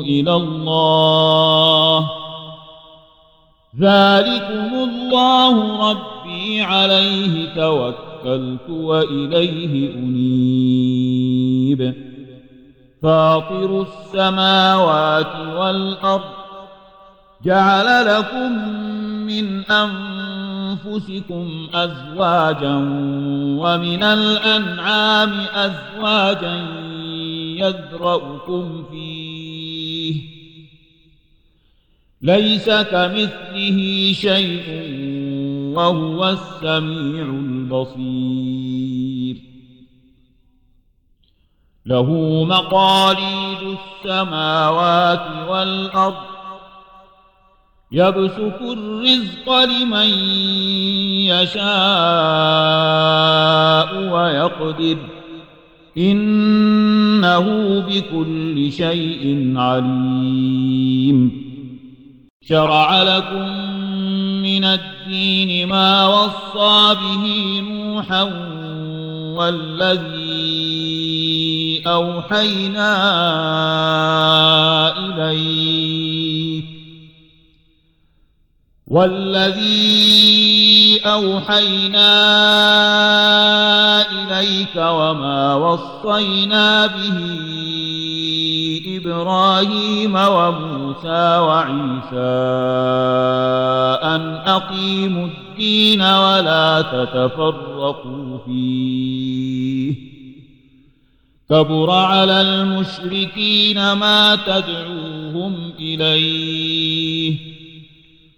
إلى الله. ذلكم الله ربي عليه توكلت وإليه أنيب. فاطر السماوات والأرض جعل لكم من أنفسكم أزواجا ومن الأنعام أزواجا يذرأكم فيه ليس كمثله شيء وهو السميع البصير. له مقاليد السماوات والأرض. يبسط الرزق لمن يشاء ويقدر. إنه بكل شيء عليم. شرع لكم من الدين ما وصى به نوحا والذي أوحينا إليك والذي أوحينا إليك وما وصينا به إبراهيم وموسى وعيسى أن أقيموا الدين ولا تتفرقوا فيه. كبر على المشركين ما تدعوهم إليه.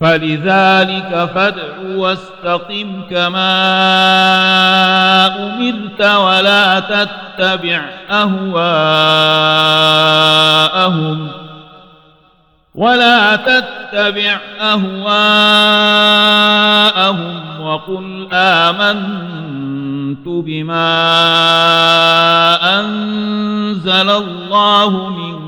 فلذلك فادع واستقم كما أمرت ولا تتبع أهواءهم ولا تتبع أهواءهم وقل آمنت بما أنزل الله من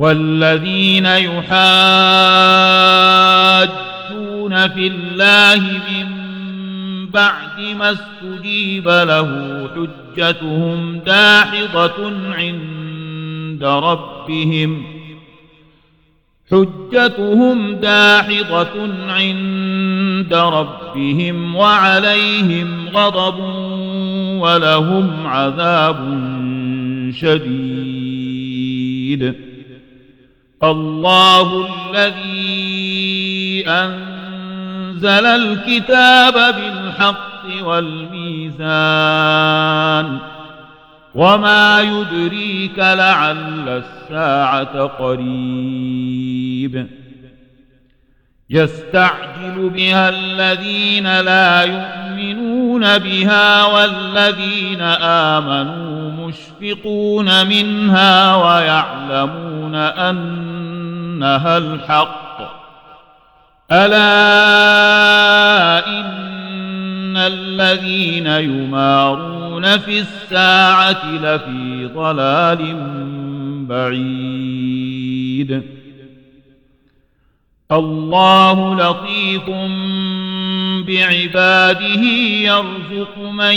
والذين يحاجون في الله من بعد ما استجيب له حجتهم داحضة عند ربهم حجتهم داحضة عند ربهم وعليهم غضب ولهم عذاب شديد. الله الذي أنزل الكتاب بالحق والميزان وما يدريك لعل الساعة قريب يستعجل بها الذين لا يؤمنون بها والذين آمنوا مشفقون منها ويعلمون أنها الحق. ألا إن الذين يمارون في الساعة لفي ضلال بعيد. الله لطيف بعباده يرزق من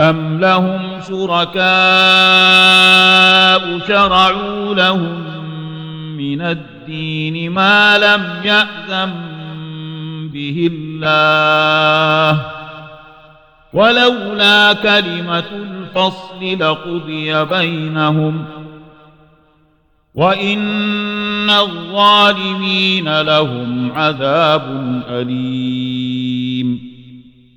أم لهم شركاء شرعوا لهم من الدين ما لم يأذن به الله ولولا كلمة الفصل لقضي بينهم وإن الظالمين لهم عذاب أليم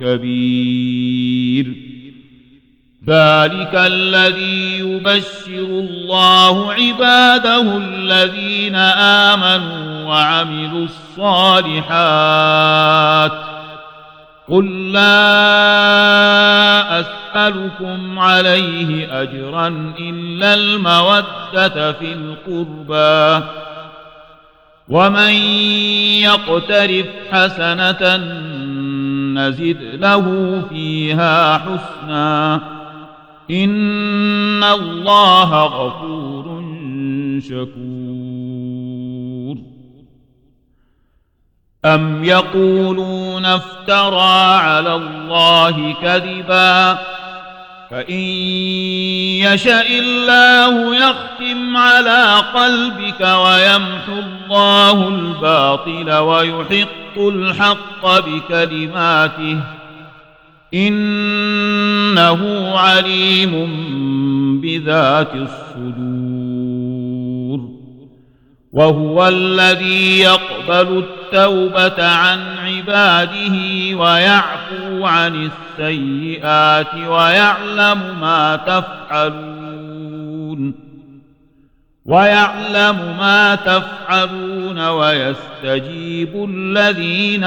الكبير ذلك الذي يبشر الله عباده الذين آمنوا وعملوا الصالحات. قل لا أسألكم عليه أجرا إلا المودة في القربى. ومن يقترف حسنة نزد له فيها حسنا. إن الله غفور شكور. أم يقولون افترى على الله كذباً؟ فإن يشأ الله يختم على قلبك ويمحو الله الباطل ويحق الحق بكلماته إنه عليم بذات الصدور وهو الذي يقبل التوبة عن عباده ويعفو عن السيئات ويعلم ما تفعلون ويعلم ما تفعلون ويستجيب الذين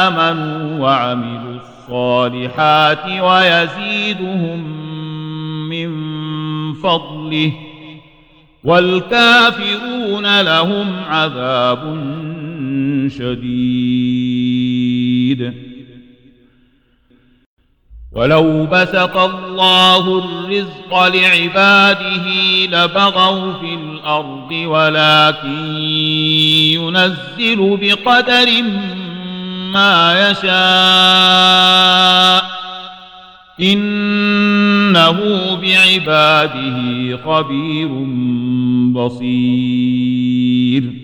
آمنوا وعملوا الصالحات ويزيدهم من فضله والكافرون لهم عذاب شديد. ولو بسط الله الرزق لعباده لبغوا في الأرض ولكن ينزل بقدر ما يشاء. إنه بعباده خبير بصير.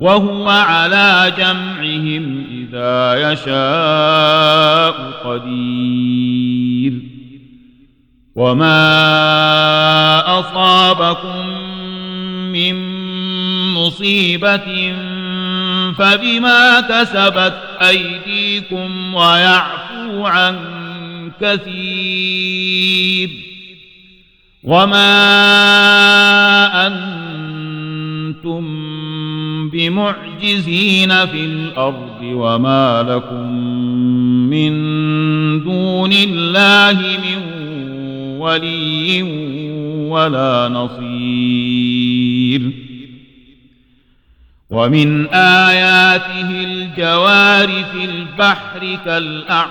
وهو على جمعهم إذا يشاء قدير. وما أصابكم من مصيبة فبما كسبت أيديكم ويعفو عن كثير. وما أنتم بمعجزين في الأرض وما لكم من دون الله من ولي ولا نصير. ومن آياته الجوار في البحر كالأعلام.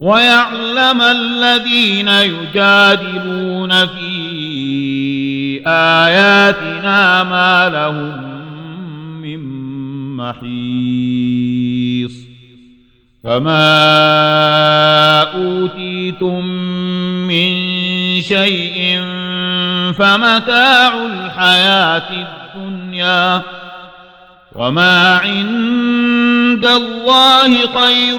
ويعلم الذين يجادلون في آياتنا ما لهم من محيص. فما أوتيتم من شيء فمتاع الحياة الدنيا وما عند الله خير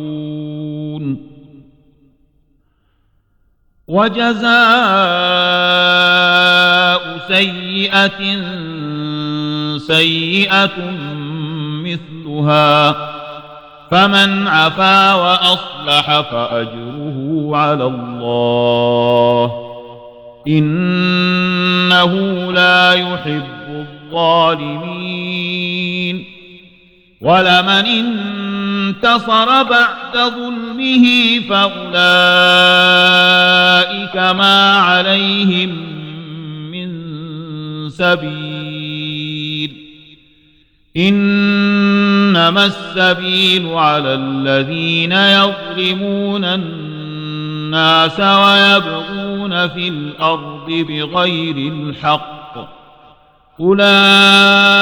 وجزاء سيئة سيئة مثلها فمن عفا وأصلح فأجره على الله إنه لا يحب الظالمين ولمن انتصر بعد ظلمه فأولئك ما عليهم من سبيل. إنما السبيل على الذين يظلمون الناس ويبغون في الأرض بغير الحق. أولئك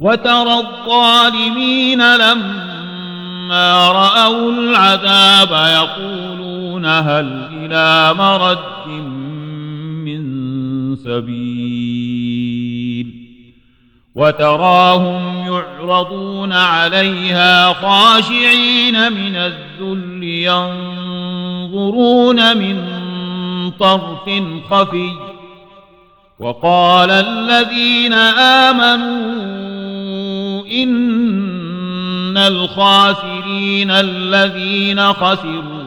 وترى الظالمين لما رأوا العذاب يقولون هل إلى مرد من سبيل وتراهم يعرضون عليها خاشعين من الذل ينظرون من طرف خفي وقال الذين آمنوا إن الخاسرين الذين خسروا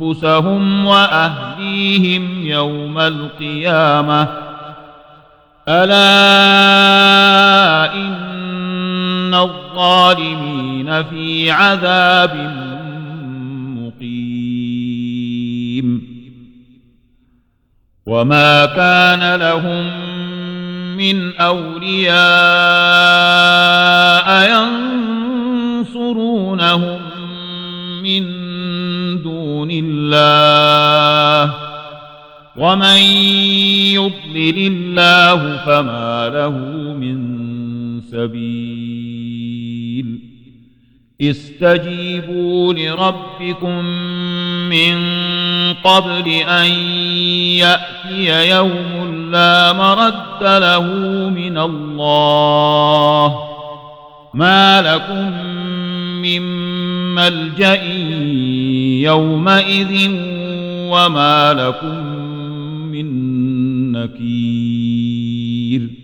أنفسهم وأهليهم يوم القيامة ألا إن الظالمين في عذاب مقيم. وما كان لهم من أولياء ينصرونهم من دون الله ومن يضلل الله فما له من سبيل استجيبوا لربكم من قبل أن يأتي يوم لا مرد له من الله. ما لكم من ملجأ يومئذ وما لكم من نكير.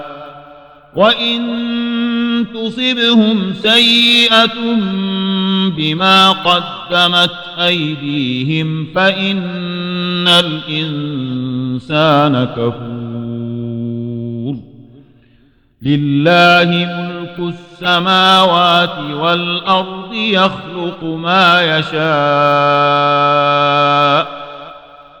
وإن تصبهم سيئة بما قدمت أيديهم فإن الإنسان كفور. لله ملك السماوات والأرض يخلق ما يشاء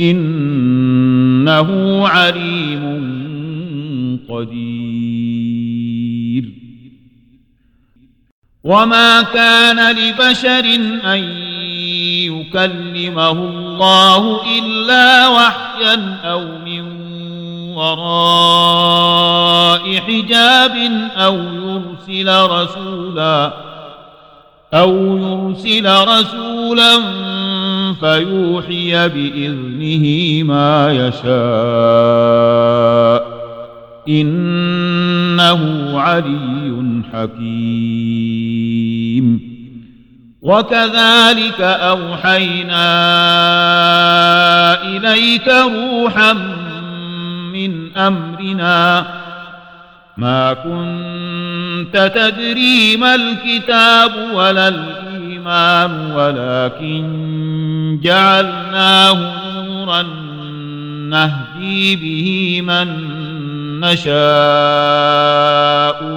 إنه عليم قدير. وما كان لبشر أن يكلمه الله إلا وحيا أو من وراء حجاب أو يرسل رسولا أو يرسل رسولا فيوحي بإذنه ما يشاء. إنه علي حكيم. وكذلك أوحينا إليك روحا من أمرنا. ما كنت تدري ما الكتاب ولا الإيمان ولكن جعلناه نورا نهدي به من نشاء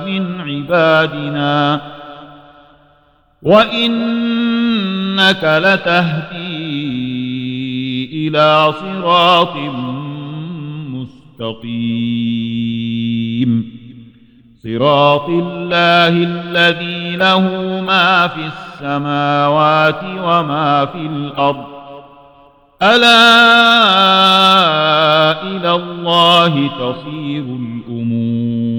من عبادنا. وإنك لتهدي إلى صراط مستقيم. صراط الله الذي له ما في السماوات وما في الأرض ألا إلى الله تصير الأمور